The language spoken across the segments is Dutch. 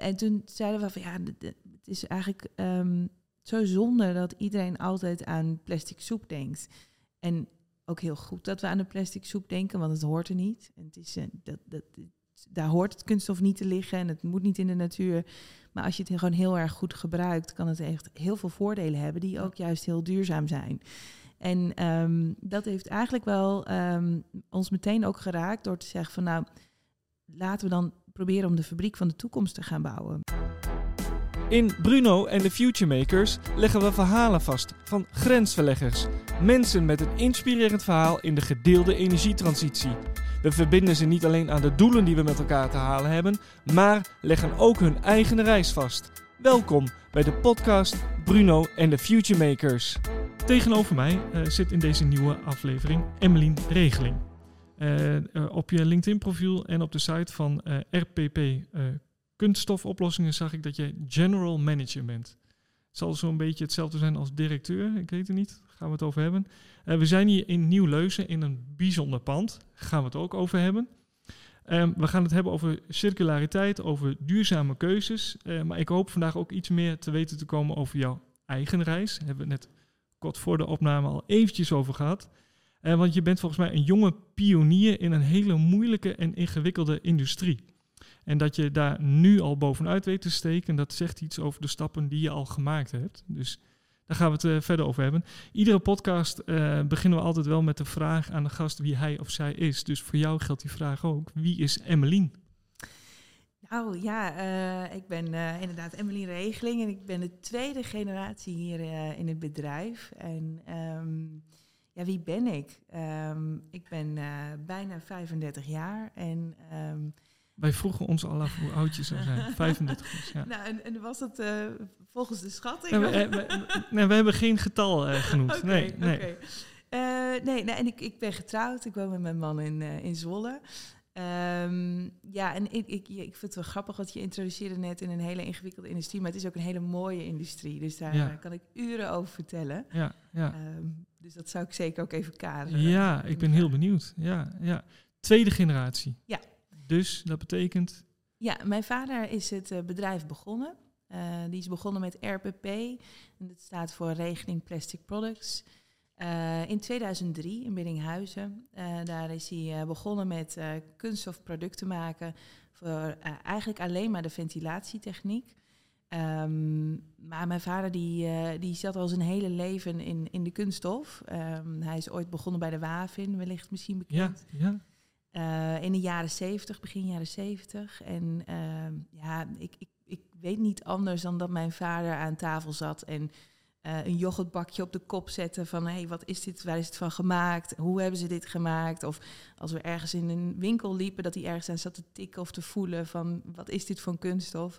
en toen zeiden we van ja, het is eigenlijk ehm, zo zonde dat iedereen altijd aan plastic soep denkt. En ook heel goed dat we aan de plastic soep denken, want het hoort er niet. En het is, eh, dat, dat, daar hoort het kunststof niet te liggen en het moet niet in de natuur. Maar als je het gewoon heel erg goed gebruikt, kan het echt heel veel voordelen hebben die ook juist heel duurzaam zijn. En ehm, dat heeft eigenlijk wel ehm, ons meteen ook geraakt door te zeggen van nou, laten we dan proberen om de fabriek van de toekomst te gaan bouwen. In Bruno en de Futuremakers leggen we verhalen vast van grensverleggers. Mensen met een inspirerend verhaal in de gedeelde energietransitie. We verbinden ze niet alleen aan de doelen die we met elkaar te halen hebben, maar leggen ook hun eigen reis vast. Welkom bij de podcast Bruno en de Futuremakers. Tegenover mij eh, zit in deze nieuwe aflevering Emmeline Regeling. Eh, eh, op je LinkedIn-profiel en op de site van eh, RPP kunststofoplossingen zag ik dat jij general manager bent. Het zal zo'n beetje hetzelfde zijn als directeur, ik weet het niet, gaan we het over hebben. We zijn hier in Nieuw-Leuzen in een bijzonder pand, gaan we het ook over hebben. Ehm, we gaan het hebben over circulariteit, over duurzame keuzes. Maar ik hoop vandaag ook iets meer te weten te komen over jouw eigen reis. Daar hebben we het net kort voor de opname al eventjes over gehad. Eh, want je bent volgens mij een jonge pionier in een hele moeilijke en ingewikkelde industrie. En dat je daar nu al bovenuit weet te steken, dat zegt iets over de stappen die je al gemaakt hebt. Dus daar gaan we het eh, verder over hebben. Iedere podcast eh, beginnen we altijd wel met de vraag aan de gast wie hij of zij is. Dus voor jou geldt die vraag ook. Wie is Emmeline? Nou ja, ik ben inderdaad Emmeline Regeling en ik ben de tweede generatie hier in het bedrijf. En ehm, ja, wie ben ik? Ehm, ik ben eh, bijna 35 jaar en ehm, Wij vroegen ons al af hoe oud je zou zijn. 35 dus, ja. Nou, en, en was het eh, volgens de schatting? Nee, we, eh, we- nee, we hebben geen getal genoemd. Nee, nee. nee, nee, en ik, ik ben getrouwd. Ik woon met mijn man in, in Zwolle. Ehm, ja, en ik, ik, ik vind het wel grappig, want je introduceerde net in een hele ingewikkelde industrie, maar het is ook een hele mooie industrie. Dus daar Ja. eh, kan ik uren over vertellen. Ja, ja. Ehm, dus dat zou ik zeker ook even kaderen. ja, ik ben heel benieuwd. Ja, ja. Tweede generatie. Ja. Dus dat betekent. Ja, mijn vader is het eh, bedrijf begonnen. Eh, die is begonnen met RPP. En dat staat voor Regeling Plastic Products. Eh, in 2003 in Biddinghuizen. Eh, daar is hij eh, begonnen met kunststofproducten maken voor eigenlijk alleen maar de ventilatietechniek. Ehm, maar mijn vader die, die zat al zijn hele leven in, in de kunststof. Ehm, hij is ooit begonnen bij de Wavin, wellicht misschien bekend. Ja, ja. In de jaren 70, begin jaren 70. En ehm, ja, ik, ik, ik weet niet anders dan dat mijn vader aan tafel zat en eh, een yoghurtbakje op de kop zette van hé, hey, wat is dit, waar is het van gemaakt? Hoe hebben ze dit gemaakt? Of als we ergens in een winkel liepen, dat hij ergens aan zat te tikken of te voelen van wat is dit voor kunststof?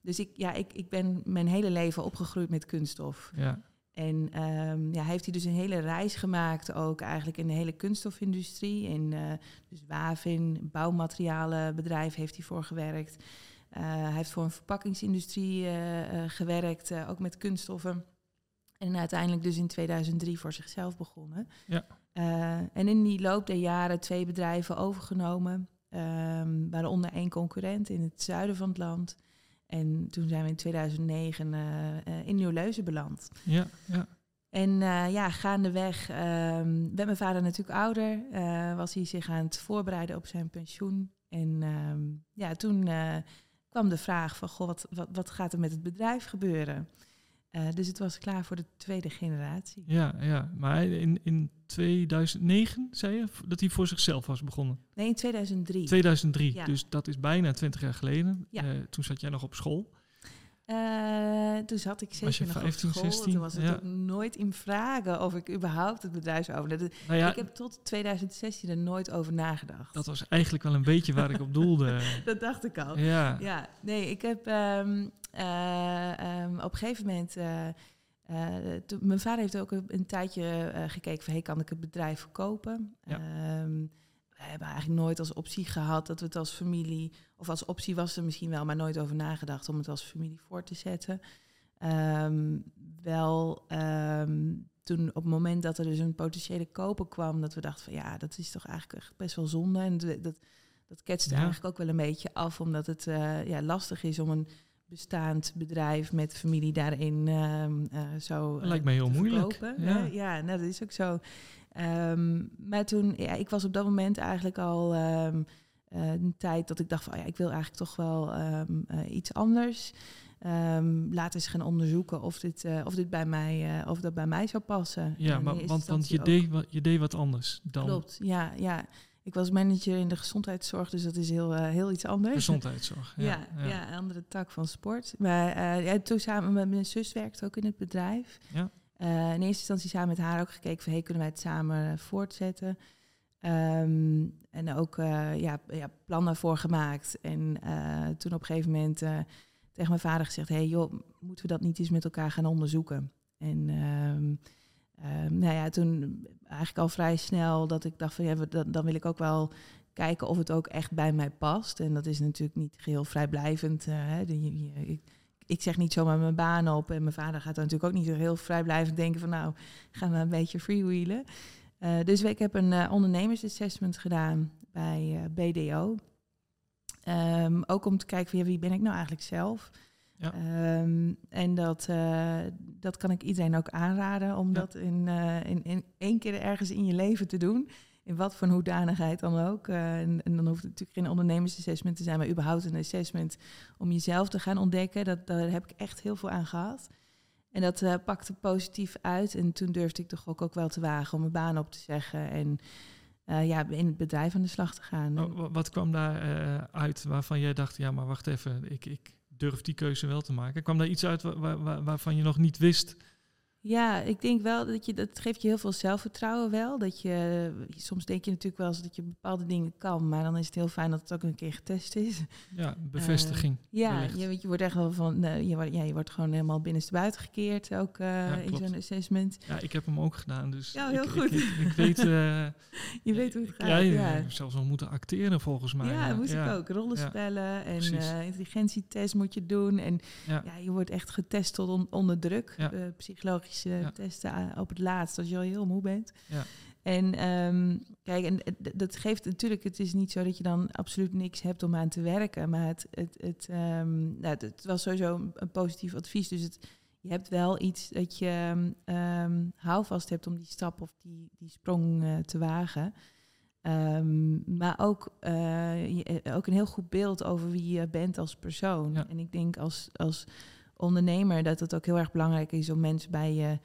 Dus ik, ja, ik, ik ben mijn hele leven opgegroeid met kunststof. ja. En ehm, ja, heeft hij dus een hele reis gemaakt, ook eigenlijk in de hele kunststofindustrie. In eh, dus Wavin, bouwmaterialenbedrijf heeft hij voor gewerkt. Eh, hij heeft voor een verpakkingsindustrie gewerkt, ook met kunststoffen. En uiteindelijk dus in 2003 voor zichzelf begonnen. Ja. Eh, en in die loop der jaren twee bedrijven overgenomen. ehm, waaronder één concurrent in het zuiden van het land. En toen zijn we in 2009 eh, eh, in Nieuw-Leuzen beland. ja, ja. En ja, gaandeweg ehm werd mijn vader natuurlijk ouder. was hij zich aan het voorbereiden op zijn pensioen. En ehm, ja, toen kwam de vraag van, goh, wat, wat, wat gaat er met het bedrijf gebeuren? Eh, dus het was klaar voor de tweede generatie. Ja, ja. Maar in, in 2009 zei je dat hij voor zichzelf was begonnen. Nee, in 2003. 2003, Ja. dus dat is bijna 20 jaar geleden. Ja. Eh, toen zat jij nog op school. Eh, toen zat ik zeker nog 15, op school. 16? Toen was het Ja. ook nooit in vragen of ik überhaupt het bedrijf zou overnemen. Nou ja, Ik heb tot 2016 er nooit over nagedacht. dat was eigenlijk wel een beetje waar ik op doelde. Dat dacht ik al. ja. Ja, nee, ik heb ehm, ehm, op een gegeven moment. eh, eh, mijn vader heeft ook een, een tijdje gekeken van, hey, kan ik het bedrijf verkopen? Ja. Ehm, we hebben eigenlijk nooit als optie gehad dat we het als familie, of als optie was er misschien wel, maar nooit over nagedacht om het als familie voor te zetten. Ehm, wel toen op het moment dat er dus een potentiële koper kwam, dat we dachten van ja, dat is toch eigenlijk echt best wel zonde. En dat, dat, ketst Ja. eigenlijk ook wel een beetje af, omdat het ja, lastig is om een bestaand bedrijf met familie daarin ehm, eh, zo eh, lijkt me heel moeilijk. verkopen. Ja. Ja, ja nou, dat is ook zo. Ehm, maar toen, ja, ik was op dat moment eigenlijk al ehm, eh, een tijd dat ik dacht van, oh ja, ik wil eigenlijk toch wel eh, iets anders. Laat eens gaan onderzoeken of dit, eh, of dit bij mij, eh, of dat bij mij zou passen. Ja, maar, want, want je, deed, wat- je deed wat anders dan Klopt, ja, ja. Ik was manager in de gezondheidszorg, dus dat is heel, eh, heel iets anders. gezondheidszorg. Ja, Ja, ja, een andere tak van sport. Maar eh, ja, toen samen met mijn zus werkte ook in het bedrijf. Ja. Eh, in eerste instantie samen met haar ook gekeken van, hey, kunnen wij het samen voortzetten? Ehm, en ook ja, ja, plannen voor gemaakt. En toen op een gegeven moment tegen mijn vader gezegd, hey joh, moeten we dat niet eens met elkaar gaan onderzoeken? En ehm, ehm, nou ja, toen eigenlijk al vrij snel dat ik dacht van, ja, dan, dan wil ik ook wel kijken of het ook echt bij mij past. En dat is natuurlijk niet geheel vrijblijvend. eh, hè. Ik, ik zeg niet zomaar mijn baan op. En mijn vader gaat dan natuurlijk ook niet heel vrijblijvend denken van... nou, gaan we een beetje freewheelen. Eh, dus ik heb een eh, ondernemersassessment gedaan bij BDO. Ehm, ook om te kijken van wie ben ik nou eigenlijk zelf. Ja. Ehm, en dat, eh, dat kan ik iedereen ook aanraden om Ja. dat in, eh, in, in één keer ergens in je leven te doen. In wat voor een hoedanigheid dan ook. Eh, en, en dan hoeft het natuurlijk geen ondernemersassessment te zijn, maar überhaupt een assessment om jezelf te gaan ontdekken. Dat, daar heb ik echt heel veel aan gehad. En dat pakte positief uit. En toen durfde ik toch ook, ook wel te wagen om mijn baan op te zeggen. En eh, ja, in het bedrijf aan de slag te gaan. Oh, wa- wat kwam daar uit waarvan jij dacht, ja, maar wacht even, ik, ik durf die keuze wel te maken? Kwam daar iets uit wa- wa- wa- waarvan je nog niet wist? Ja, ik denk wel dat je dat geeft je heel veel zelfvertrouwen wel. Dat je soms denk je natuurlijk wel eens dat je bepaalde dingen kan, maar dan is het heel fijn dat het ook een keer getest is. Ja, bevestiging. Ja, wellicht. je, je wordt echt wel van, eh, je, wordt, ja, je wordt gewoon helemaal binnenstebuiten gekeerd ook eh, in zo'n assessment. Ja, ik heb hem ook gedaan, dus Ja, heel ik, goed. Ik, ik, ik weet... eh, Je weet hoe het gaat. Ja, Ja, ja. zelfs nog moeten acteren volgens mij. Ja, ja. moest ja. ik ook. Rollenspellen en eh, intelligentietest moet je doen. En Ja. ja. je wordt echt getest tot on- onder druk. Ja. Eh, Ja. testen op het laatst, als je al heel moe bent. Ja. En ehm, kijk, en d- dat geeft natuurlijk, het is niet zo dat je dan absoluut niks hebt om aan te werken. Maar het, het, het, ehm, nou, het, was sowieso een, een positief advies. Dus het, je hebt wel iets dat je ehm houvast hebt om die stap of die, die sprong eh, te wagen. Maar ook, eh, je- eh, ook een heel goed beeld over wie je bent als persoon. Ja. En ik denk als, als ondernemer dat het ook heel erg belangrijk is om mensen bij je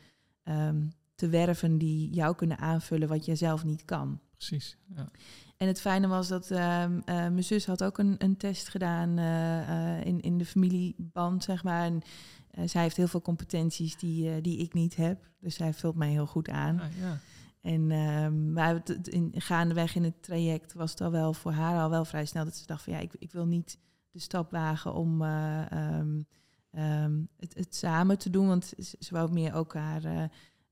ehm, te werven die jou kunnen aanvullen wat jij zelf niet kan. Precies. Ja. En het fijne was dat ehm, eh, mijn zus had ook een, een test gedaan eh, eh, in, in de familieband, zeg maar. En zij heeft heel veel competenties die, die ik niet heb. Dus zij vult mij heel goed aan. Ah, ja. En ehm, maar het, in, gaandeweg in het traject was het al wel voor haar al wel vrij snel dat ze dacht van ja, ik, ik wil niet de stap wagen om ehm, het, het samen te doen. Want ze, ze wou meer ook haar eh,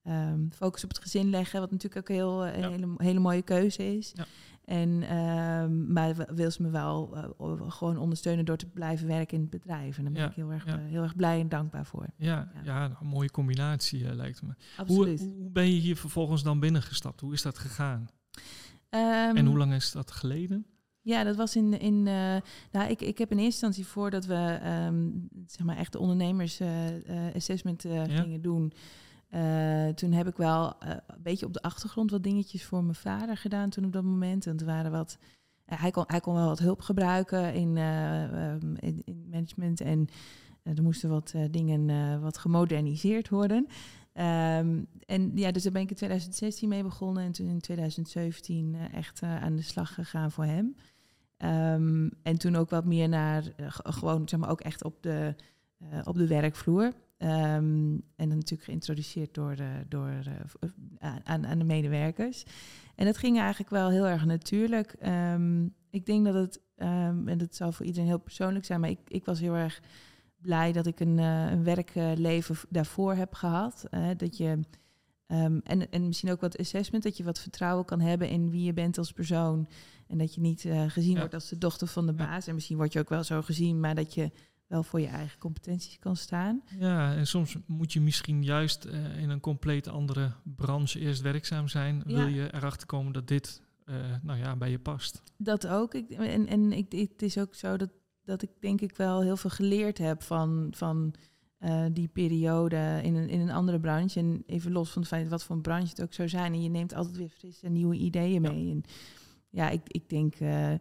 ehm, focus op het gezin leggen, wat natuurlijk ook heel, eh, een Ja. hele, hele mooie keuze is. Ja. En, ehm, maar wil ze me wel eh, gewoon ondersteunen door te blijven werken in het bedrijf. En daar ben Ja, ik heel erg, ja. heel erg blij en dankbaar voor. Ja, Ja. ja. een mooie combinatie lijkt me. Hoe, Absoluut. hoe ben je hier vervolgens dan binnengestapt? Hoe is dat gegaan? En hoe lang is dat geleden? Ja, dat was in. in eh, nou, ik, ik heb in eerste instantie voordat we ehm, zeg maar echt de ondernemers eh, eh, assessment Ja. gingen doen. toen heb ik wel een beetje op de achtergrond wat dingetjes voor mijn vader gedaan toen op dat moment. En er waren wat. hij, kon, hij kon wel wat hulp gebruiken in, eh, ehm, in, in management. En er moesten wat dingen wat gemoderniseerd worden. Ehm, en ja, dus daar ben ik in 2016 mee begonnen. En toen in 2017 eh, echt aan de slag gegaan voor hem. Ehm, en toen ook wat meer naar eh, gewoon, zeg maar, ook echt op de, eh, op de werkvloer. Ehm, en dan natuurlijk geïntroduceerd door, eh, door, aan- aan, de medewerkers. En dat ging eigenlijk wel heel erg natuurlijk. Ehm, ik denk dat het, en dat zal voor iedereen heel persoonlijk zijn, maar ik, ik was heel erg blij dat ik een, een werkleven daarvoor heb gehad. Eh, dat je, en, en misschien ook wat assessment, dat je wat vertrouwen kan hebben in wie je bent als persoon. En dat je niet eh, gezien Ja. wordt als de dochter van de baas. En misschien word je ook wel zo gezien, maar dat je wel voor je eigen competenties kan staan. Ja, en soms moet je misschien juist eh, in een compleet andere branche eerst werkzaam zijn. Ja. Wil je erachter komen dat dit nou ja, bij je past. Dat ook. Ik, en en ik, het is ook zo dat, dat ik denk ik wel heel veel geleerd heb van, van uh, die periode in een, in een andere branche. En even los van het feit wat voor een branche het ook zou zijn. En je neemt altijd weer frisse nieuwe ideeën mee. Ja. En ja, ik, ik denk uh,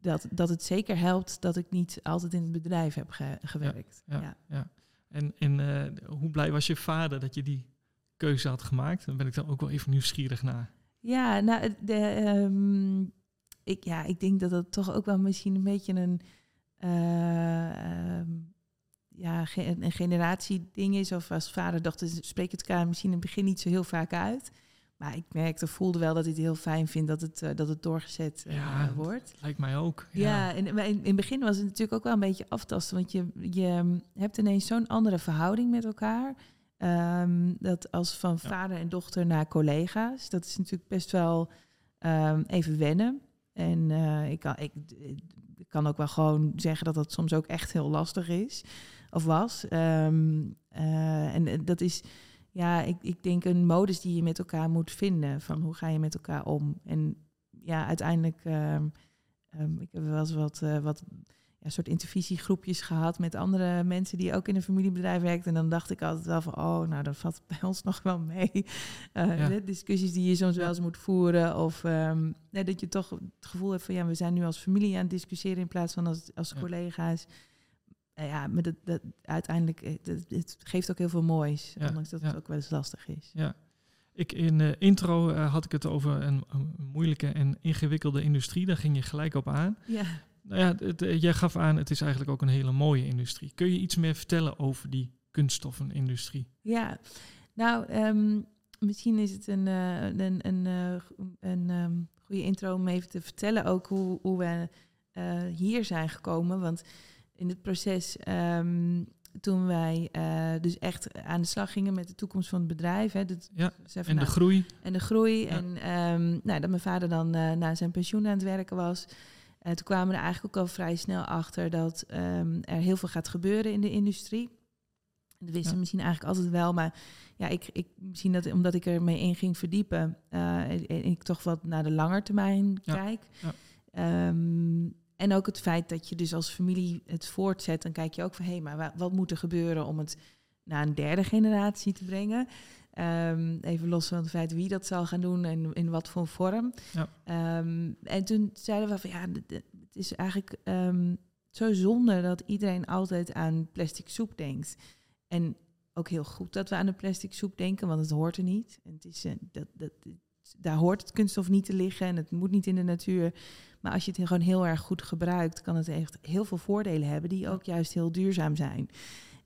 dat, dat het zeker helpt dat ik niet altijd in het bedrijf heb ge gewerkt. Ja, ja, ja. En, en uh, hoe blij was je vader dat je die keuze had gemaakt? Dan ben ik dan ook wel even nieuwsgierig naar. Ja, nou, de, um, ik, ja, ik denk dat het toch ook wel misschien een beetje een... Um, ja, een generatieding is. Of als vader dochter spreek het elkaar misschien in het begin niet zo heel vaak uit. Maar ik merkte, voelde wel dat ik het heel fijn vind dat het, uh, dat het doorgezet uh, ja, wordt. Lijkt mij ook. Ja, ja en in, in het begin was het natuurlijk ook wel een beetje aftasten. Want je, je hebt ineens zo'n andere verhouding met elkaar. Um, dat als van vader en dochter naar collega's. Dat is natuurlijk best wel um, even wennen. En uh, ik, kan, ik, ik kan ook wel gewoon zeggen dat dat soms ook echt heel lastig is of was. Um, uh, en dat is, ja, ik, ik denk een modus die je met elkaar moet vinden. Van hoe ga je met elkaar om? En ja, uiteindelijk, um, um, ik heb wel eens wat, uh, wat ja, soort intervisiegroepjes gehad met andere mensen die ook in een familiebedrijf werkten. En dan dacht ik altijd wel van, oh, nou, dat valt bij ons nog wel mee. Uh, ja. de discussies die je soms wel eens moet voeren. Of um, nee, dat je toch het gevoel hebt van, ja, we zijn nu als familie aan het discussiëren in plaats van als, als ja. Collega's ja, maar dat, dat, uiteindelijk, het, het geeft ook heel veel moois, ja, ondanks dat ja. het ook wel eens lastig is. Ja, ik in de intro uh, had ik het over een, een, moeilijke en ingewikkelde industrie. Daar ging je gelijk op aan. Ja. Nou ja, het, het, jij gaf aan, het is eigenlijk ook een hele mooie industrie. Kun je iets meer vertellen over die kunststoffenindustrie? Ja, nou, um, misschien is het een, uh, een, een, uh, een um, goede intro om even te vertellen ook hoe, hoe we hier zijn gekomen. Want in het proces um, toen wij uh, dus echt aan de slag gingen met de toekomst van het bedrijf. Hè, dat, ja, en nou, de groei. En de groei. Ja. En um, nou, dat mijn vader dan uh, na zijn pensioen aan het werken was. Uh, toen kwamen we er eigenlijk ook al vrij snel achter dat um, er heel veel gaat gebeuren in de industrie. Dat wisten ja. misschien eigenlijk altijd wel, maar ja, ik, ik, misschien dat omdat ik ermee in ging verdiepen, en ik toch wat naar de langetermijn ja. kijk. Ja. Um, en ook het feit dat je dus als familie het voortzet, dan kijk je ook van hé, hey, maar wat moet er gebeuren om het naar een derde generatie te brengen? Um, even los van het feit wie dat zal gaan doen en in wat voor vorm. Ja. Um, en toen zeiden we van ja, het is eigenlijk um, zo zonde dat iedereen altijd aan plastic soep denkt. En ook heel goed dat we aan de plastic soep denken, want het hoort er niet. En het is, uh, dat, dat, daar hoort het kunststof niet te liggen en het moet niet in de natuur. Maar als je het gewoon heel erg goed gebruikt, kan het echt heel veel voordelen hebben die ook juist heel duurzaam zijn.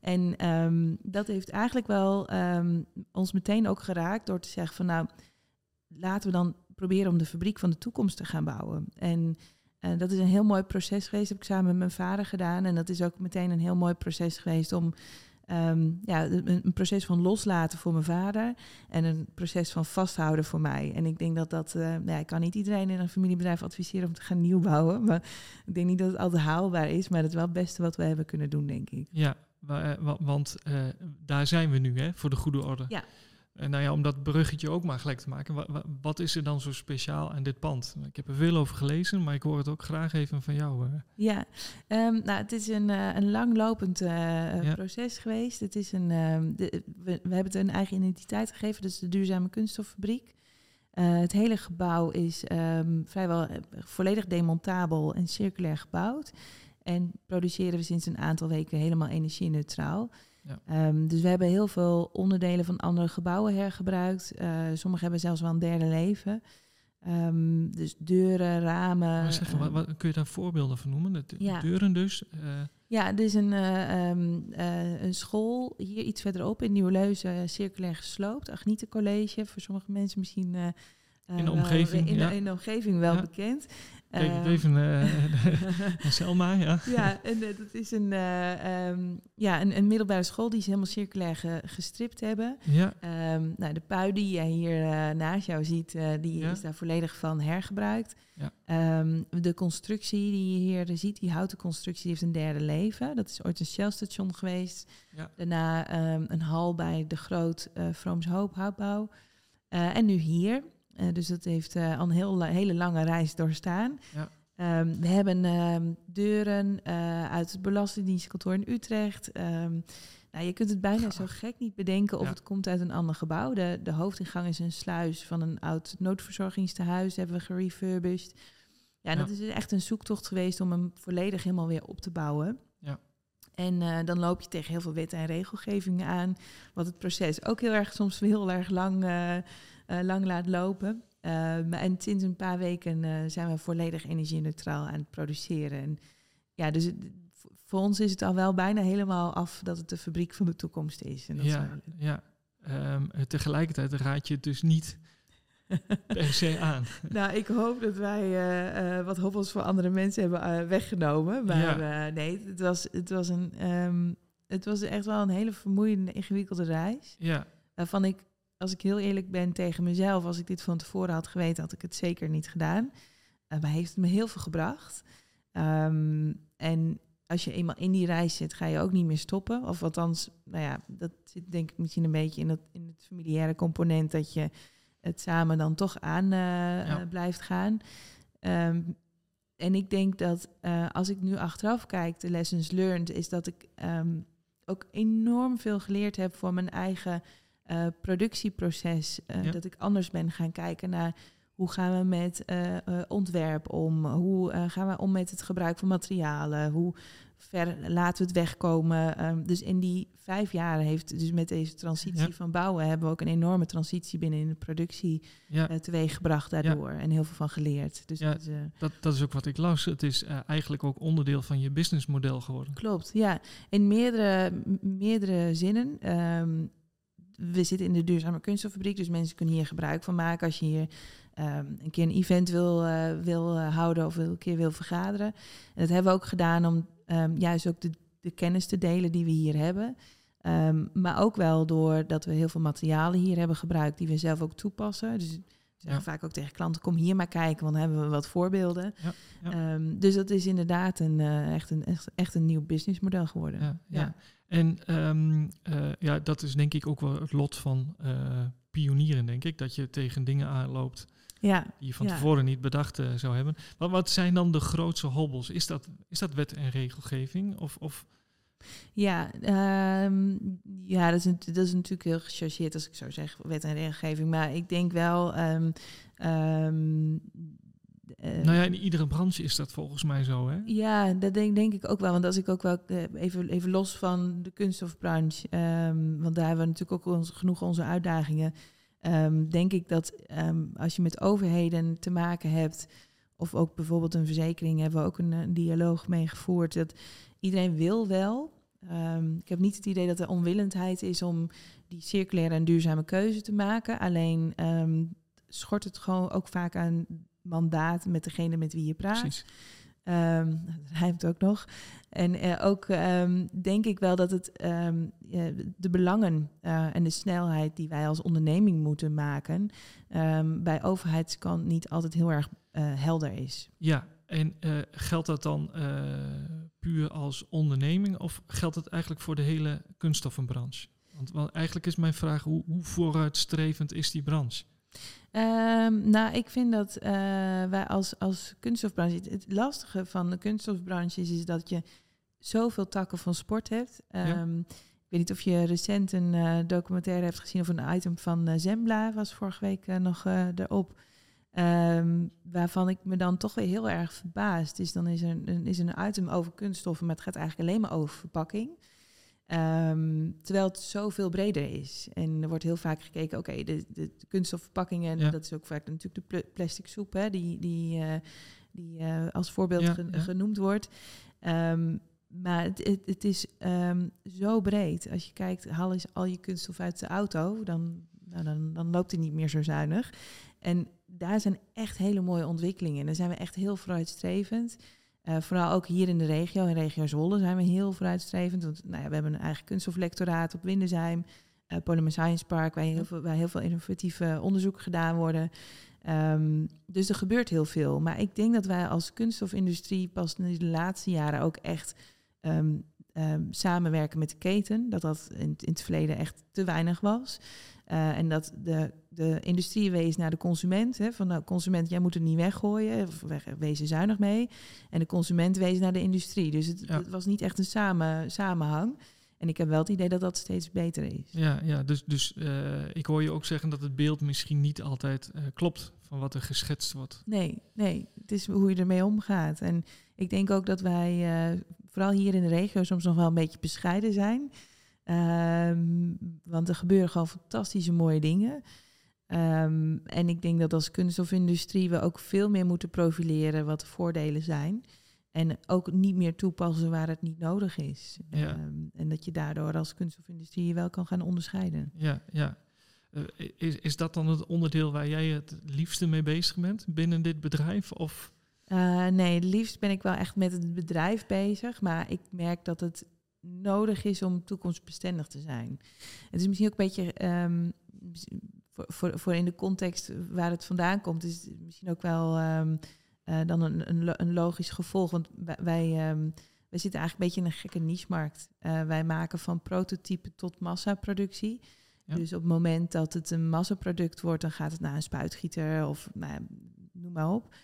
En um, dat heeft eigenlijk wel um, ons meteen ook geraakt door te zeggen van nou, laten we dan proberen om de fabriek van de toekomst te gaan bouwen. En uh, dat is een heel mooi proces geweest, heb ik samen met mijn vader gedaan. En dat is ook meteen een heel mooi proces geweest om um, ja, een, een, proces van loslaten voor mijn vader en een proces van vasthouden voor mij. En ik denk dat dat, uh, nou ja, ik kan niet iedereen in een familiebedrijf adviseren om te gaan nieuwbouwen, maar ik denk niet dat het altijd haalbaar is, maar dat is wel het beste wat we hebben kunnen doen, denk ik. Ja, want uh, daar zijn we nu, hè, voor de goede orde. Ja. En nou ja, om dat bruggetje ook maar gelijk te maken, wat, wat, is er dan zo speciaal aan dit pand? Ik heb er veel over gelezen, maar ik hoor het ook graag even van jou. Uh. Ja, um, nou, het is een, uh, een langlopend uh, ja. proces geweest. Het is een, um, de, we, we, hebben het een eigen identiteit gegeven, dus de Duurzame Kunststoffabriek. het hele gebouw is um, vrijwel volledig demontabel en circulair gebouwd. En produceren we sinds een aantal weken helemaal energie-neutraal. Ja. Um, dus we hebben heel veel onderdelen van andere gebouwen hergebruikt. Uh, sommige hebben zelfs wel een derde leven. Um, dus deuren, ramen. Zeggen, um, wat, wat, kun je daar voorbeelden van noemen? De, ja. Deuren dus? Uh. Ja, er is een, uh, een school hier iets verderop in Nieuwleuzen, circulair gesloopt. Agnieten College, voor sommige mensen misschien in de omgeving, in, ja. in de omgeving wel bekend. Kijk ik even uh, Selma, ja. Ja, en uh, dat is een, uh, um, ja, een, een, middelbare school die ze helemaal circulair ge, gestript hebben. Ja. Um, nou, de pui die jij hier naast jou ziet, die ja. is daar volledig van hergebruikt. Ja. Um, de constructie die je hier ziet, die houten constructie, heeft een derde leven. Dat is ooit een Shell-station geweest. Ja. Daarna een hal bij de Groot Vrooms Hoop Houtbouw. en nu hier. Eh, dus dat heeft eh, al een heel, hele lange reis doorstaan. Ja. Ehm, we hebben ehm, deuren eh, uit het Belastingdienstkantoor in Utrecht. Ehm, nou, je kunt het bijna zo gek niet bedenken of Ja. het komt uit een ander gebouw. De, de hoofdingang is een sluis van een oud noodverzorgingstehuis. Hebben we gerefurbished. Ja, dat is echt een zoektocht geweest om hem volledig helemaal weer op te bouwen. Ja. En dan loop je tegen heel veel wetten en regelgevingen aan. Wat het proces ook heel erg soms heel erg lang, eh, eh, lang laat lopen. Eh, en sinds een paar weken eh, zijn we volledig energie-neutraal aan het produceren. En ja, dus het- voor ons is het al wel bijna helemaal af dat het de fabriek van de toekomst is. En dat Ja, ja. Eh, tegelijkertijd raad je het dus niet per se aan. nou, ik hoop dat wij wat hobbels voor andere mensen hebben weggenomen. Maar Ja. nee, het was, het, was een, ehm, het was echt wel een hele vermoeiende, ingewikkelde reis. Ja, Waarvan ik, als ik heel eerlijk ben tegen mezelf, als ik dit van tevoren had geweten, had ik het zeker niet gedaan. Eh, maar heeft het me heel veel gebracht. Ehm, en als je eenmaal in die reis zit, ga je ook niet meer stoppen. Of althans, nou ja, dat zit denk ik misschien een beetje in, dat, in het familiaire component dat je het samen dan toch aan eh, Ja. eh, blijft gaan. Ehm, en ik denk dat als ik nu achteraf kijk, de lessons learned, is dat ik ehm, ook enorm veel geleerd heb voor mijn eigen eh, productieproces. Eh, Ja. Dat ik anders ben gaan kijken naar hoe gaan we met eh, ontwerp om? Hoe gaan we om met het gebruik van materialen? Hoe ver laten we het wegkomen? Ehm, dus in die vijf jaar heeft dus met deze transitie Ja. van bouwen hebben we ook een enorme transitie binnen in de productie ja. teweeggebracht daardoor. En heel veel van geleerd. Dus Ja. dat is, Dat, dat is ook wat ik las. Het is eigenlijk ook onderdeel van je businessmodel geworden. Klopt, ja. In meerdere, meerdere zinnen. Ehm, we zitten in de duurzame kunststoffabriek, dus mensen kunnen hier gebruik van maken als je hier ehm, een keer een event wil, eh, wil eh, houden of wil- een keer wil vergaderen. En dat hebben we ook gedaan om ehm, juist ook de, de kennis te delen die we hier hebben. Ehm, maar ook wel doordat we heel veel materialen hier hebben gebruikt die we zelf ook toepassen. Dus we zeggen Ja. vaak ook tegen klanten, kom hier maar kijken, want dan hebben we wat voorbeelden. Ja, ja. Dus dat is inderdaad een, eh, echt, een, echt, echt een nieuw businessmodel geworden. Ja. En ehm, eh, ja, dat is denk ik ook wel het lot van eh, pionieren, denk ik. Dat je tegen dingen aanloopt Ja, die je van Ja. tevoren niet bedacht eh, zou hebben. Maar wat zijn dan de grootste hobbels? Is dat, is dat wet en regelgeving? Of, of ja, ehm, ja dat, is, dat is natuurlijk heel gechargeerd als ik zo zeg, wet en regelgeving. Maar ik denk wel... ehm, ehm, eh, nou ja, in iedere branche is dat volgens mij zo, hè? Ja, dat denk, denk ik ook wel. Want als ik ook wel eh, even, even los van de kunststofbranche, ehm, want daar hebben we natuurlijk ook ons, genoeg onze uitdagingen. ehm, denk ik dat ehm, als je met overheden te maken hebt, of ook bijvoorbeeld een verzekering, hebben we ook een, een dialoog mee gevoerd. Dat iedereen wil wel. Ik heb niet het idee dat er onwillendheid is om die circulaire en duurzame keuze te maken. Alleen schort het gewoon ook vaak aan mandaat met degene met wie je praat. Precies. Ehm, dat rijmt ook nog. En eh, ook ehm, denk ik wel dat het ehm, de belangen eh, en de snelheid die wij als onderneming moeten maken, ehm, bij overheidskant niet altijd heel erg eh, helder is. Ja, en geldt dat dan puur als onderneming of geldt het eigenlijk voor de hele kunststoffenbranche? Want, want eigenlijk is mijn vraag, hoe, hoe vooruitstrevend is die branche? Ehm, nou, ik vind dat eh, wij als, als kunststofbranche. Het, lastige van de kunststofbranche is, is dat je zoveel takken van sport hebt. Ehm, Ik weet niet of je recent een eh, documentaire hebt gezien of een item van eh, Zembla, was vorige week nog erop. Ehm, waarvan ik me dan toch weer heel erg verbaasd. Dus dan is er een, is er een item over kunststoffen, maar het gaat eigenlijk alleen maar over verpakking. Ehm, terwijl het zoveel breder is. En er wordt heel vaak gekeken, oké, de, de, de kunststofverpakkingen, Ja. dat is ook vaak natuurlijk de pl- plastic soep, hè, die, die, eh, die eh, als voorbeeld Ja, ge- ja. genoemd wordt. Ehm, maar het, het, het is ehm, zo breed. Als je kijkt, haal eens al je kunststof uit de auto, dan, nou, dan, dan loopt hij niet meer zo zuinig. En daar zijn echt hele mooie ontwikkelingen. En daar zijn we echt heel vooruitstrevend. Eh, vooral ook hier in de regio, in regio Zwolle, zijn we heel vooruitstrevend. Want nou ja, we hebben een eigen kunststoflectoraat op Windesheim, eh Polymer Science Park, waar heel veel, waar heel veel innovatieve onderzoek gedaan worden. Ehm, dus er gebeurt heel veel. Maar ik denk dat wij als kunststofindustrie pas in de laatste jaren ook echt ehm, ehm, samenwerken met de keten. Dat dat in, in het verleden echt te weinig was. Eh, en dat de, de industrie wees naar de consument. Hè, van de consument, jij moet het niet weggooien. Of wees er zuinig mee. En de consument wees naar de industrie. Dus het, het was niet echt een samen, samenhang. En ik heb wel het idee dat dat steeds beter is. Ja, ja dus, dus uh, ik hoor je ook zeggen dat het beeld misschien niet altijd uh, klopt van wat er geschetst wordt. Nee, nee, het is hoe je ermee omgaat. En ik denk ook dat wij, vooral hier in de regio, soms nog wel een beetje bescheiden zijn. Um, want er gebeuren gewoon fantastische mooie dingen. Um, en ik denk dat als kunststofindustrie we ook veel meer moeten profileren wat de voordelen zijn. En ook niet meer toepassen waar het niet nodig is. Ja. Um, en dat je daardoor als kunststofindustrie je wel kan gaan onderscheiden. Ja, ja. Uh, is, is dat dan het onderdeel waar jij het liefste mee bezig bent binnen dit bedrijf? Of? Uh, nee, het liefst ben ik wel echt met het bedrijf bezig. Maar ik merk dat het nodig is om toekomstbestendig te zijn. Het is misschien ook een beetje um, voor, voor, voor in de context waar het vandaan komt, is het misschien ook wel um, uh, dan een, een, een, logisch gevolg. Want wij, um, wij zitten eigenlijk een beetje in een gekke niche-markt. Uh, wij maken van prototype tot massaproductie. Ja. Dus op het moment dat het een massaproduct wordt, dan gaat het naar een spuitgieter of nou, noem maar op.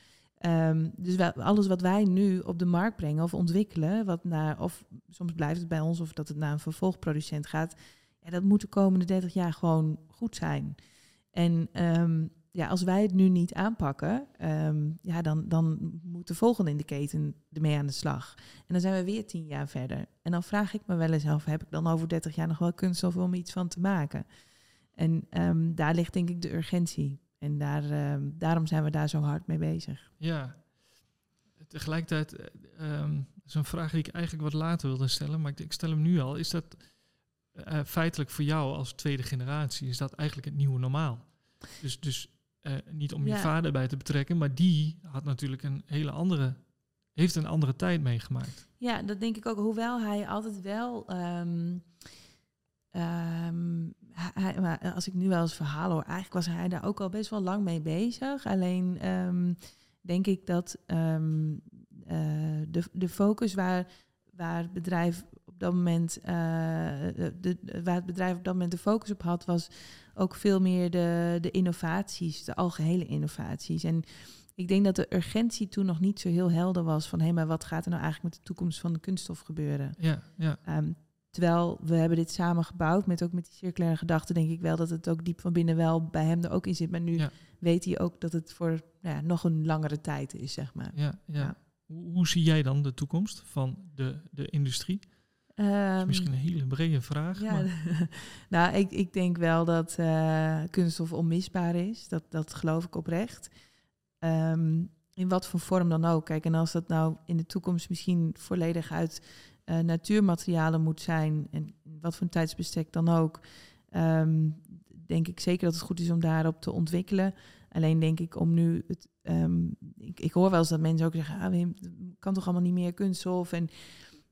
Um, dus alles wat wij nu op de markt brengen of ontwikkelen, wat naar, of soms blijft het bij ons of dat het naar een vervolgproducent gaat, ja, dat moet de komende 30 jaar gewoon goed zijn. En um, ja, als wij het nu niet aanpakken, um, ja, dan, dan moet de volgende in de keten ermee aan de slag. En dan zijn we weer tien jaar verder. En dan vraag ik me wel eens af, heb ik dan over 30 jaar nog wel kunststof om iets van te maken? En daar ligt denk ik de urgentie. En daar, uh, daarom zijn we daar zo hard mee bezig. Ja, tegelijkertijd, uh, is een vraag die ik eigenlijk wat later wilde stellen, maar ik, ik stel hem nu al. Is dat uh, feitelijk voor jou als tweede generatie, is dat eigenlijk het nieuwe normaal? Dus, dus uh, niet om ja. je vader bij te betrekken, maar die had natuurlijk een hele andere, heeft een andere tijd meegemaakt. Ja, dat denk ik ook. Hoewel hij altijd wel. Um, Um, hij, maar als ik nu wel eens verhaal hoor, eigenlijk was hij daar ook al best wel lang mee bezig. Alleen um, denk ik dat um, uh, de, de focus waar, waar het bedrijf op dat moment, uh, de, waar het bedrijf op dat moment de focus op had, was ook veel meer de, de innovaties, de algehele innovaties. En ik denk dat de urgentie toen nog niet zo heel helder was van hé, hey, maar wat gaat er nou eigenlijk met de toekomst van de kunststof gebeuren? Ja, ja. Terwijl we hebben dit samen gebouwd, met ook met die circulaire gedachte, denk ik wel dat het ook diep van binnen wel bij hem er ook in zit. Maar nu ja. weet hij ook dat het voor nou ja, nog een langere tijd is, zeg maar. Ja, ja. Hoe, hoe, zie jij dan de toekomst van de, de industrie? Um, dat is misschien een hele brede vraag. Ja, nou, ik, ik denk wel dat uh, kunststof onmisbaar is. Dat, dat geloof ik oprecht. Um, in wat voor vorm dan ook. Kijk, en als dat nou in de toekomst misschien volledig uit uh, natuurmaterialen moet zijn, en wat voor een tijdsbestek dan ook, um, denk ik zeker dat het goed is om daarop te ontwikkelen. Alleen denk ik om nu het. Um, ik, ik, hoor wel eens dat mensen ook zeggen, ah, het kan toch allemaal niet meer kunststof. En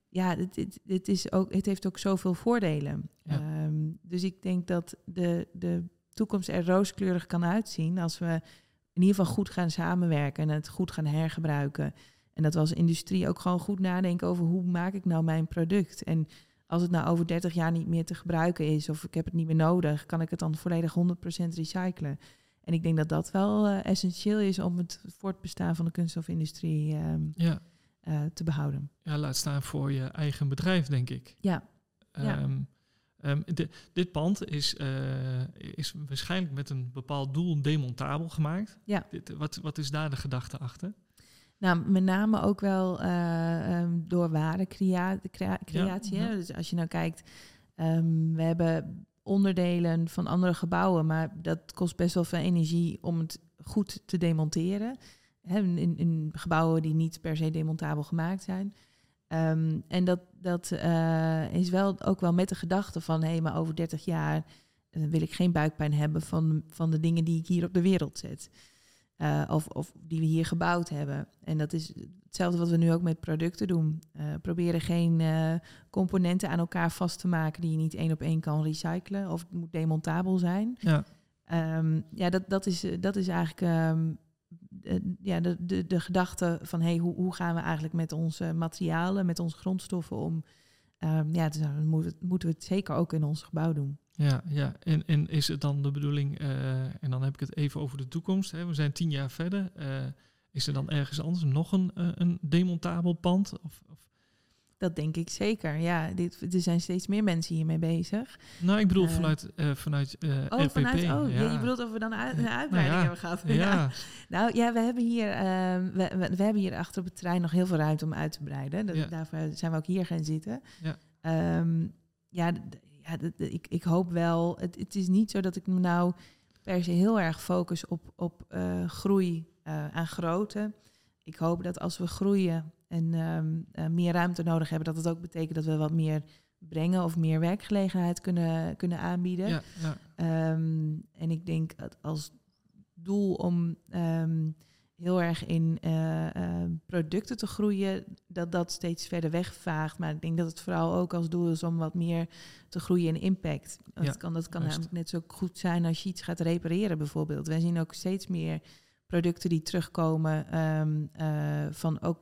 ja, het, het, het, is ook, het heeft ook zoveel voordelen. Ja. Um, dus ik denk dat de, de toekomst er rooskleurig kan uitzien als we in ieder geval goed gaan samenwerken en het goed gaan hergebruiken. En dat we als industrie ook gewoon goed nadenken over hoe maak ik nou mijn product. En als het nou over 30 jaar niet meer te gebruiken is of ik heb het niet meer nodig, kan ik het dan volledig 100% recyclen. En ik denk dat dat wel uh, essentieel is om het voortbestaan van de kunststofindustrie um, ja. uh, te behouden. Ja, laat staan voor je eigen bedrijf, denk ik. Ja. Um, ja. Um, de, dit pand is, uh, is waarschijnlijk met een bepaald doel demontabel gemaakt. Ja. Dit, wat, wat is daar de gedachte achter? Nou, met name ook wel uh, um, door waardecreatie. Crea creatie, ja. Dus als je nou kijkt, um, we hebben onderdelen van andere gebouwen, maar dat kost best wel veel energie om het goed te demonteren. In, in, gebouwen die niet per se demontabel gemaakt zijn. Um, en dat, dat uh, is wel ook wel met de gedachte van, hé, hey, maar over 30 jaar uh, wil ik geen buikpijn hebben van, van de dingen die ik hier op de wereld zet. Uh, of, of die we hier gebouwd hebben. En dat is hetzelfde wat we nu ook met producten doen. Uh, proberen geen uh, componenten aan elkaar vast te maken die je niet één op één kan recyclen. Of het moet demontabel zijn. Ja, um, ja dat, dat, is, dat is eigenlijk um, ja, de, de, de gedachte van hey, hoe, hoe gaan we eigenlijk met onze materialen, met onze grondstoffen om. ehm, ja, dus dan moeten we het zeker ook in ons gebouw doen. Ja, ja. En, en is het dan de bedoeling, eh, en dan heb ik het even over de toekomst. Hè. We zijn tien jaar verder. eh, is er dan ergens anders nog een, eh, een demontabel pand? Of, of, Dat denk ik zeker. Ja, dit, er zijn steeds meer mensen hiermee bezig. nou, ik bedoel vanuit, eh, vanuit Oh, RPP. vanuit, oh ja. je bedoelt of we dan uit, een Nou uitbreiding ja, hebben gehad? Ja, Nou ja, we hebben hier, ehm, we, we, we hebben hier achter op het terrein nog heel veel ruimte om uit te breiden. Dat. Daarvoor zijn we ook hier gaan zitten. Ja. Ehm, ja, ja ik, ik hoop wel. Het, het is niet zo dat ik me nou per se heel erg focus op, op eh, groei eh, aan grootte. Ik hoop dat als we groeien en ehm, eh, meer ruimte nodig hebben, dat het ook betekent dat we wat meer brengen of meer werkgelegenheid kunnen, kunnen aanbieden. ja, ja. Ehm, en ik denk dat als doel om ehm, heel erg in eh, eh, producten te groeien, dat dat steeds verder wegvaagt. Maar ik denk dat het vooral ook als doel is om wat meer te groeien in impact. Dat Ja, kan, dat kan juist. namelijk net zo goed zijn als je iets gaat repareren bijvoorbeeld. Wij zien ook steeds meer producten die terugkomen ehm, eh, van ook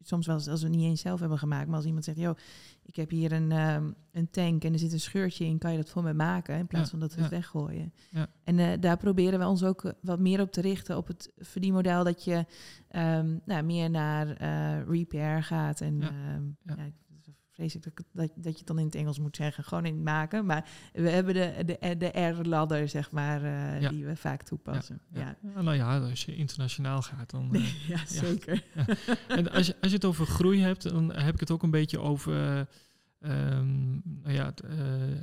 soms wel als we het niet eens zelf hebben gemaakt, maar als iemand zegt, joh, ik heb hier een, ehm, een tank en er zit een scheurtje in, kan je dat voor me maken in plaats Ja, van dat we ja. het weggooien. Ja. En eh, daar proberen we ons ook eh, wat meer op te richten op het verdienmodel dat je ehm, nou, meer naar repair gaat en Ja, dat, ik dat, dat je het dan in het Engels moet zeggen, gewoon in het maken. Maar we hebben de, de, de R-ladder, zeg maar, eh, Ja. die we vaak toepassen. Ja, ja. Ja, nou ja, als je internationaal gaat, dan... eh, ja zeker. En als je, als je het over groei hebt, dan heb ik het ook een beetje over eh, ehm, nou ja, eh,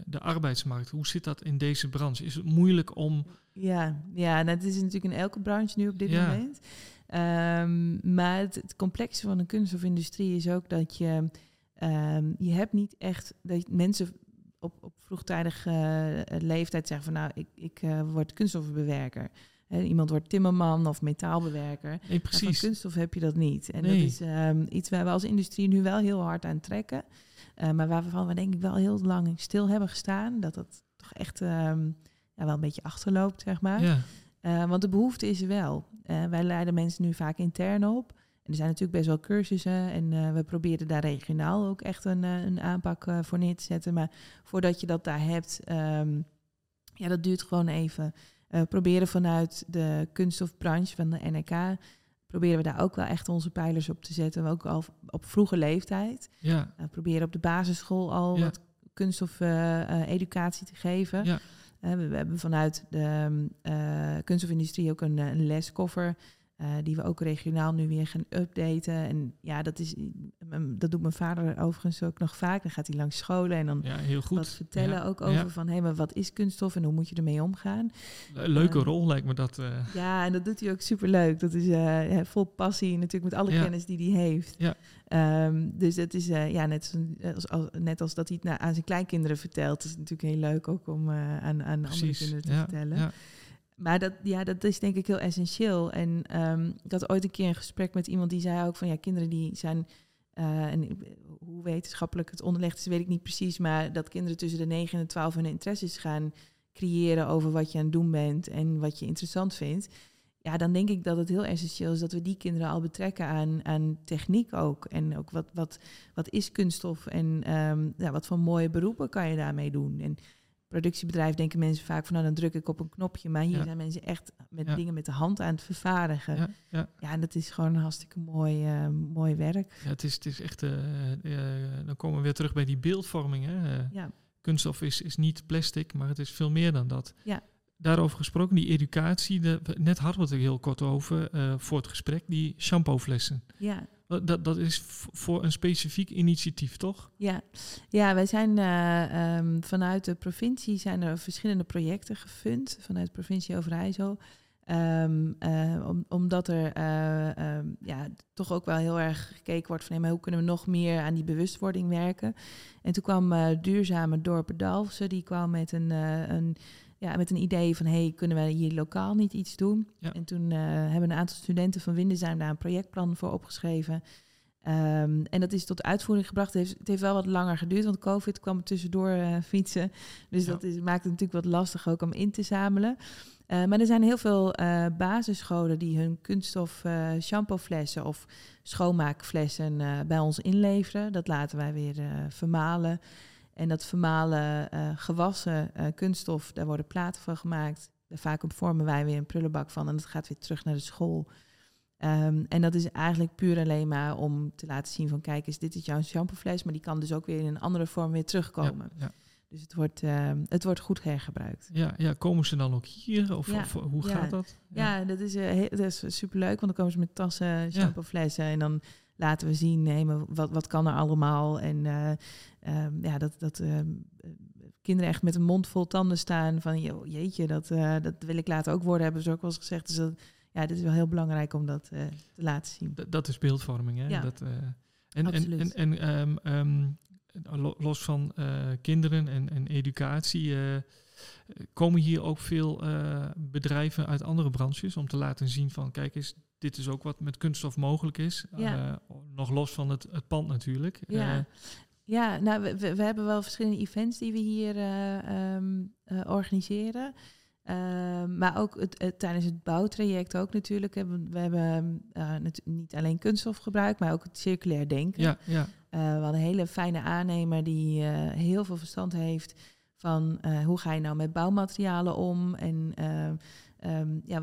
de arbeidsmarkt. Hoe zit dat in deze branche? Is het moeilijk om. Ja, ja nou, het is natuurlijk in elke branche nu op dit Ja. moment. Ehm, maar het, het complexe van de kunststofindustrie is ook dat je... ehm, je hebt niet echt... dat mensen op, op vroegtijdige eh, leeftijd zeggen van... nou, ik, ik eh, word kunststofbewerker. Iemand wordt timmerman of metaalbewerker. Nee, Maar van precies. kunststof heb je dat niet. En Nee. dat is ehm, iets waar we als industrie nu wel heel hard aan trekken. Eh, maar waarvan we denk ik wel heel lang stil hebben gestaan. Dat dat toch echt ehm, ja, wel een beetje achterloopt, zeg maar. Ja, want de behoefte is er wel. Wij leiden mensen nu vaak intern op. En er zijn natuurlijk best wel cursussen. En eh, we proberen daar regionaal ook echt een, eh, een aanpak eh, voor neer te zetten. Maar voordat je dat daar hebt, ehm, ja, dat duurt gewoon even. Proberen vanuit de kunststofbranche van de NRK, proberen we daar ook wel echt onze pijlers op te zetten. Ook al op vroege leeftijd. ja, Uh, proberen op de basisschool al Ja. wat kunststof-educatie te geven. Ja. We, we hebben vanuit de uh, kunststofindustrie ook een, een leskoffer. Uh, die we ook regionaal nu weer gaan updaten. En ja, dat, is, dat doet mijn vader overigens ook nog vaak. Dan gaat hij langs scholen en dan ja, heel goed. wat vertellen Ja, ook over ja. van... hé, hey, maar wat is kunststof en hoe moet je ermee omgaan? Le- Leuke Ehm, rol lijkt me dat. eh. Ja, en dat doet hij ook superleuk. Dat is vol passie, natuurlijk met alle kennis die hij heeft. Ja. Um, dus dat is ja, net, als, als, net als dat hij het nou, aan zijn kleinkinderen vertelt. is het natuurlijk heel leuk ook om aan, aan andere kinderen te vertellen. Ja. Maar dat, ja, dat is denk ik heel essentieel. En um, ik had ooit een keer een gesprek met iemand die zei ook van ja, kinderen die zijn. Uh, en hoe wetenschappelijk het onderlegd is, weet ik niet precies. Maar dat kinderen tussen de 9 en de 12 hun interesses gaan creëren over wat je aan het doen bent en wat je interessant vindt. Ja, dan denk ik dat het heel essentieel is dat we die kinderen al betrekken aan, aan techniek ook. En ook wat, wat, wat is kunststof en um, ja, wat voor mooie beroepen kan je daarmee doen. En productiebedrijf denken mensen vaak van nou dan druk ik op een knopje. Maar hier Ja. zijn mensen echt met Ja. dingen met de hand aan het vervaardigen. Ja, Ja, ja. en dat is gewoon een hartstikke mooi, uh, mooi werk. Ja, het, is, het is echt. eh, eh, dan komen we weer terug bij die beeldvorming. Hè. Eh, Ja. Kunststof is, is niet plastic, maar het is veel meer dan dat. Ja. Daarover gesproken, die educatie. De, net hadden we het er heel kort over eh, voor het gesprek. Die shampooflessen. Ja. Dat, dat is voor een specifiek initiatief, toch? Ja, ja wij zijn uh, um, vanuit de provincie zijn er verschillende projecten gefund vanuit provincie Overijssel. Um, uh, om, omdat er uh, um, ja, toch ook wel heel erg gekeken wordt van hey, maar hoe kunnen we nog meer aan die bewustwording werken. En toen kwam uh, Duurzame Dorpen Dalfsen, die kwam met een, een, ja, met een idee van hey, kunnen we hier lokaal niet iets doen? Ja. En toen hebben een aantal studenten van Windesheim daar een projectplan voor opgeschreven. Ehm, en dat is tot uitvoering gebracht. Het heeft, het heeft wel wat langer geduurd, want COVID kwam er tussendoor uh, fietsen. Dus Ja. dat is, maakt het natuurlijk wat lastig ook om in te zamelen. Eh, maar er zijn heel veel eh, basisscholen die hun kunststof eh shampooflessen of schoonmaakflessen eh, bij ons inleveren. Dat laten wij weer eh, vermalen. En dat vermalen eh, gewassen eh, kunststof, daar worden platen van gemaakt. Daar vaak vormen wij weer een prullenbak van en dat gaat weer terug naar de school. Ehm, en dat is eigenlijk puur alleen maar om te laten zien van kijk eens, dit is jouw shampoofles, maar die kan dus ook weer in een andere vorm weer terugkomen. Ja, ja. Dus het wordt, ehm, het wordt goed hergebruikt. Ja, ja, komen ze dan ook hier? Of, Ja, of hoe gaat dat? Ja, dat, is, eh, he- dat is superleuk, want dan komen ze met tassen, shampooflessen en dan laten we zien, maar wat, wat kan er allemaal. En eh, ehm, ja, dat, dat ehm, eh, kinderen echt met een mond vol tanden staan van, "Yo, jeetje, dat, eh, dat wil ik later ook worden, hebben ze ook wel eens gezegd. Dus dat, ja, dit is wel heel belangrijk om dat eh, te laten zien. D- dat is beeldvorming, hè? Ja. Dat, en, en, Absoluut. en, en ehm, lo- los van kinderen en, en educatie, komen hier ook veel bedrijven uit andere branches om te laten zien van, kijk eens, dit is ook wat met kunststof mogelijk is. Ja. Eh, nog los van het, het pand natuurlijk. Ja, Eh, ja nou, we, we, hebben wel verschillende events die we hier eh, ehm, eh, organiseren. Ehm, maar ook het, het- tijdens het bouwtraject ook natuurlijk. We hebben eh, natu- niet alleen kunststof gebruikt, maar ook het circulair denken. ja, ja, we hadden een hele fijne aannemer die heel veel verstand heeft van hoe ga je nou met bouwmaterialen om en eh, ehm, ja,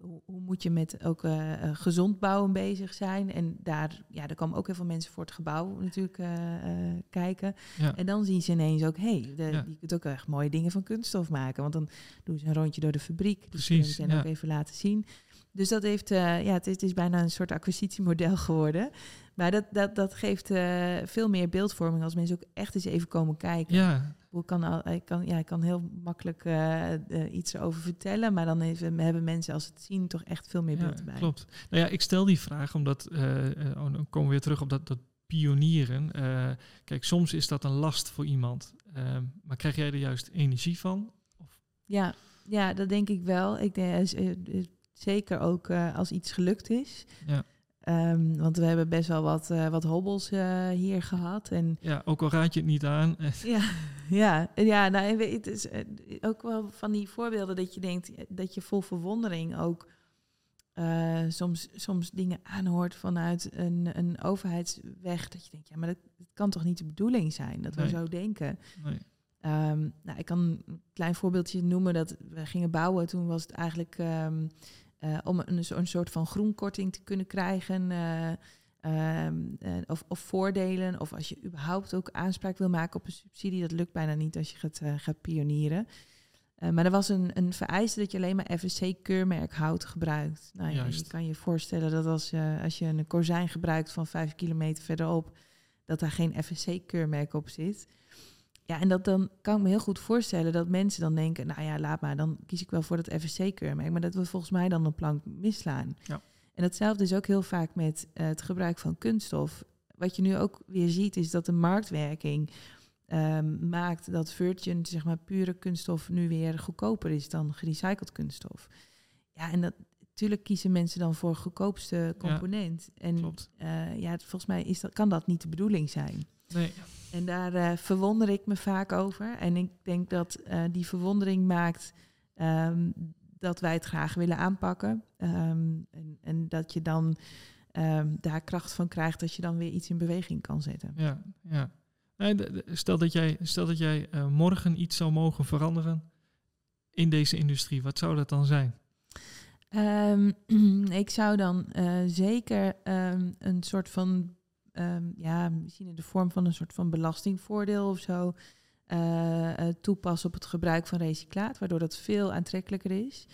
hoe, hoe moet je met ook eh, gezond bouwen bezig zijn. En daar, ja, daar komen ook heel veel mensen voor het gebouw natuurlijk eh, eh, kijken. ja. En dan zien ze ineens ook, hé, hey, Ja. je kunt ook echt mooie dingen van kunststof maken. Want dan doen ze een rondje door de fabriek. Dus Precies, kunnen ze ook even laten zien. Dus dat heeft, eh, ja, het is, het is bijna een soort acquisitiemodel geworden. Maar dat, dat, dat geeft eh, veel meer beeldvorming als mensen ook echt eens even komen kijken. ja, Ik, kan al, ik, kan, ja, ik kan heel makkelijk eh, iets erover vertellen, maar dan even, hebben mensen als het zien toch echt veel meer Ja, beeld erbij. klopt. Nou ja, ik stel die vraag omdat, oh, dan komen we weer terug op dat, dat pionieren. Kijk, soms is dat een last voor iemand. Maar krijg jij er juist energie van? Ja, ja, dat denk ik wel. Ik denk, zeker ook eh, als iets gelukt is. Ja. Ehm, want we hebben best wel wat, eh, wat hobbels eh, hier gehad. En Ja, ook al raad je het niet aan. ja, ja, ja nou, en het is ook wel van die voorbeelden dat je denkt dat je vol verwondering ook soms, soms dingen aanhoort vanuit een, een overheidsweg. Dat je denkt, ja, maar dat, dat kan toch niet de bedoeling zijn dat we zo denken. nee. Ehm, nou, ik kan een klein voorbeeldje noemen dat we gingen bouwen. Toen was het eigenlijk ehm, eh, om een, een soort van groenkorting te kunnen krijgen. eh, ehm, eh, of, of voordelen. Of als je überhaupt ook aanspraak wil maken op een subsidie. Dat lukt bijna niet als je gaat, gaat pionieren. Maar er was een, een vereiste dat je alleen maar FSC-keurmerk hout gebruikt. Nou ja, je kan je voorstellen dat als, je als je een kozijn gebruikt van vijf kilometer verderop, dat daar geen FSC-keurmerk op zit. Ja, en dat dan kan ik me heel goed voorstellen dat mensen dan denken, nou ja, laat maar, dan kies ik wel voor dat FSC-keurmerk. Maar dat we volgens mij dan een plank misslaan. Ja. En datzelfde is ook heel vaak met eh, het gebruik van kunststof. Wat je nu ook weer ziet, is dat de marktwerking ehm, maakt dat virgin, zeg maar pure kunststof, nu weer goedkoper is dan gerecycled kunststof. Ja, en dat, natuurlijk kiezen mensen dan voor goedkoopste component. en eh, ja, volgens mij is dat, kan dat niet de bedoeling zijn. Nee, En daar eh, verwonder ik me vaak over. En ik denk dat eh, die verwondering maakt ehm, dat wij het graag willen aanpakken. Ehm, en, en dat je dan ehm, daar kracht van krijgt dat je dan weer iets in beweging kan zetten. ja, ja. Nee, stel dat jij, stel dat jij eh, morgen iets zou mogen veranderen in deze industrie. Wat zou dat dan zijn? Ik zou dan zeker een soort van, ehm, ja, misschien in de vorm van een soort van belastingvoordeel of zo, eh, eh, toepassen op het gebruik van recyclaat, waardoor dat veel aantrekkelijker is.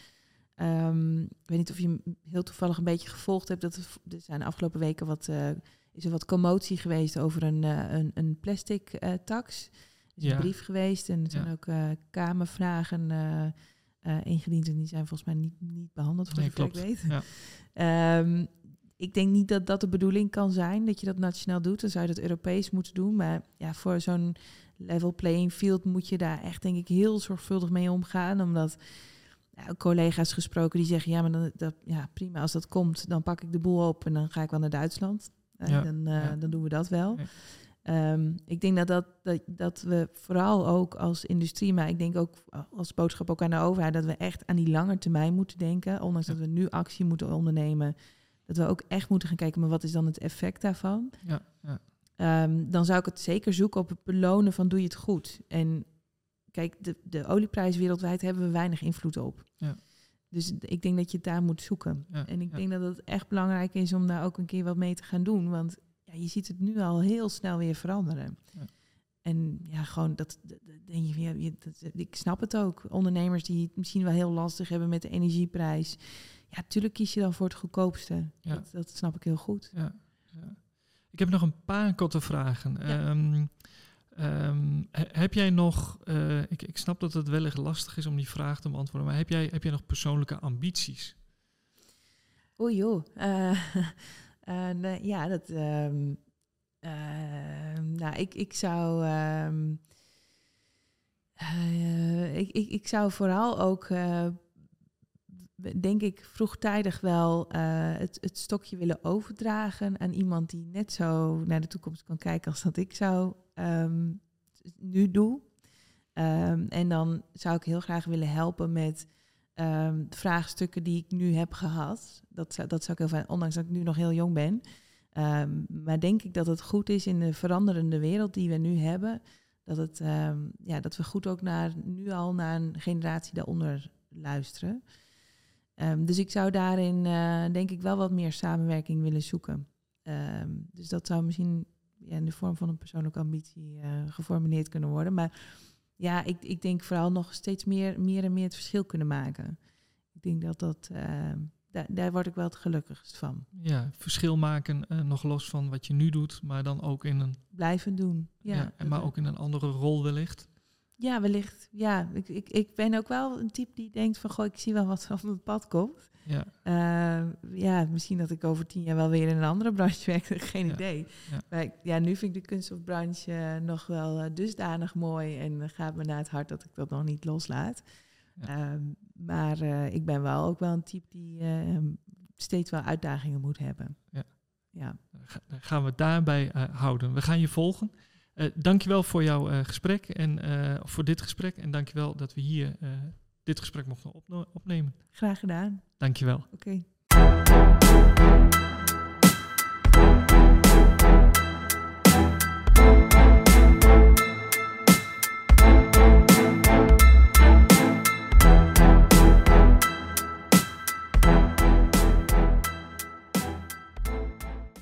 Ehm, ik weet niet of je heel toevallig een beetje gevolgd hebt. Dat er, er zijn de afgelopen weken wat, eh, is er wat commotie geweest over een, een, een plastic tax. Er is Ja. een brief geweest en er Ja. zijn ook kamervragen ingediend. En die zijn volgens mij niet, niet behandeld, voor Nee, zover ik klopt. weet. Ja. Ehm, ik denk niet dat dat de bedoeling kan zijn, dat je dat nationaal doet. Dan zou je dat Europees moeten doen. Maar ja, voor zo'n level playing field moet je daar echt, denk ik, heel zorgvuldig mee omgaan. Omdat ja, collega's gesproken die zeggen, ja, maar dan, dat, ja, prima, als dat komt, dan pak ik de boel op en dan ga ik wel naar Duitsland. Eh, Ja, dan, eh, ja. dan doen we dat wel. Ehm, ik denk dat, dat, dat, dat we vooral ook als industrie, maar ik denk ook als boodschap ook aan de overheid, dat we echt aan die lange termijn moeten denken. Ondanks dat we nu actie moeten ondernemen, dat we ook echt moeten gaan kijken, maar wat is dan het effect daarvan? Ja, ja. Ehm, dan zou ik het zeker zoeken op het belonen van doe je het goed. En kijk, de, de olieprijs wereldwijd hebben we weinig invloed op. Ja. Dus ik denk dat je het daar moet zoeken. Ja, en ik ja. denk dat het echt belangrijk is om daar ook een keer wat mee te gaan doen. Want ja, je ziet het nu al heel snel weer veranderen. En ja, gewoon dat, denk je, ja, ik snap het ook. Ondernemers die het misschien wel heel lastig hebben met de energieprijs. Ja, tuurlijk kies je dan voor het goedkoopste. Ja. Dat, dat snap ik heel goed. Ja, ja. Ik heb nog een paar korte vragen. Ja. Ehm, ehm, he- heb jij nog, eh, ik, ik snap dat het wellicht lastig is om die vraag te beantwoorden, maar heb jij, heb jij nog persoonlijke ambities? Oei joh. Eh, eh, nee, ja, dat. ehm, nou, ik, ik zou. ik, ik, ik zou vooral ook. Denk ik vroegtijdig wel eh, het, het stokje willen overdragen aan iemand die net zo naar de toekomst kan kijken als dat ik zou ehm, nu doe. Ehm, en dan zou ik heel graag willen helpen met ehm, vraagstukken die ik nu heb gehad. Dat zou, dat zou ik heel fijn, ondanks dat ik nu nog heel jong ben. Maar denk ik dat het goed is in de veranderende wereld die we nu hebben. Dat, het, ja, dat we goed ook naar, nu al naar een generatie daaronder luisteren. Ehm, dus ik zou daarin eh, denk ik wel wat meer samenwerking willen zoeken. Ehm, dus dat zou misschien ja, in de vorm van een persoonlijke ambitie eh, geformuleerd kunnen worden. Maar ja, ik, ik denk vooral nog steeds meer, meer en meer het verschil kunnen maken. Ik denk dat dat, ehm, daar, daar word ik wel het gelukkigst van. Ja, verschil maken, eh, nog los van wat je nu doet, maar dan ook in een, Blijven doen. Ja, ja, en maar ook in een andere rol wellicht. Ja, wellicht. Ja, ik, ik, ik ben ook wel een type die denkt van, goh, ik zie wel wat er op het pad komt. Ja, Eh, ja, misschien dat ik over tien jaar wel weer in een andere branche werk, geen Ja, idee. ja. Maar ik- ja, nu vind ik de kunststofbranche nog wel eh, dusdanig mooi en gaat me naar het hart dat ik dat nog niet loslaat. Ja. Ehm, maar eh, ik ben wel ook wel een type die eh, steeds wel uitdagingen moet hebben. Ja. Ja, gaan we daarbij houden. We gaan je volgen je dankjewel voor jouw eh, gesprek en eh, voor dit gesprek. En dankjewel dat we hier dit gesprek mochten opnemen. Graag gedaan. Dankjewel. Oké.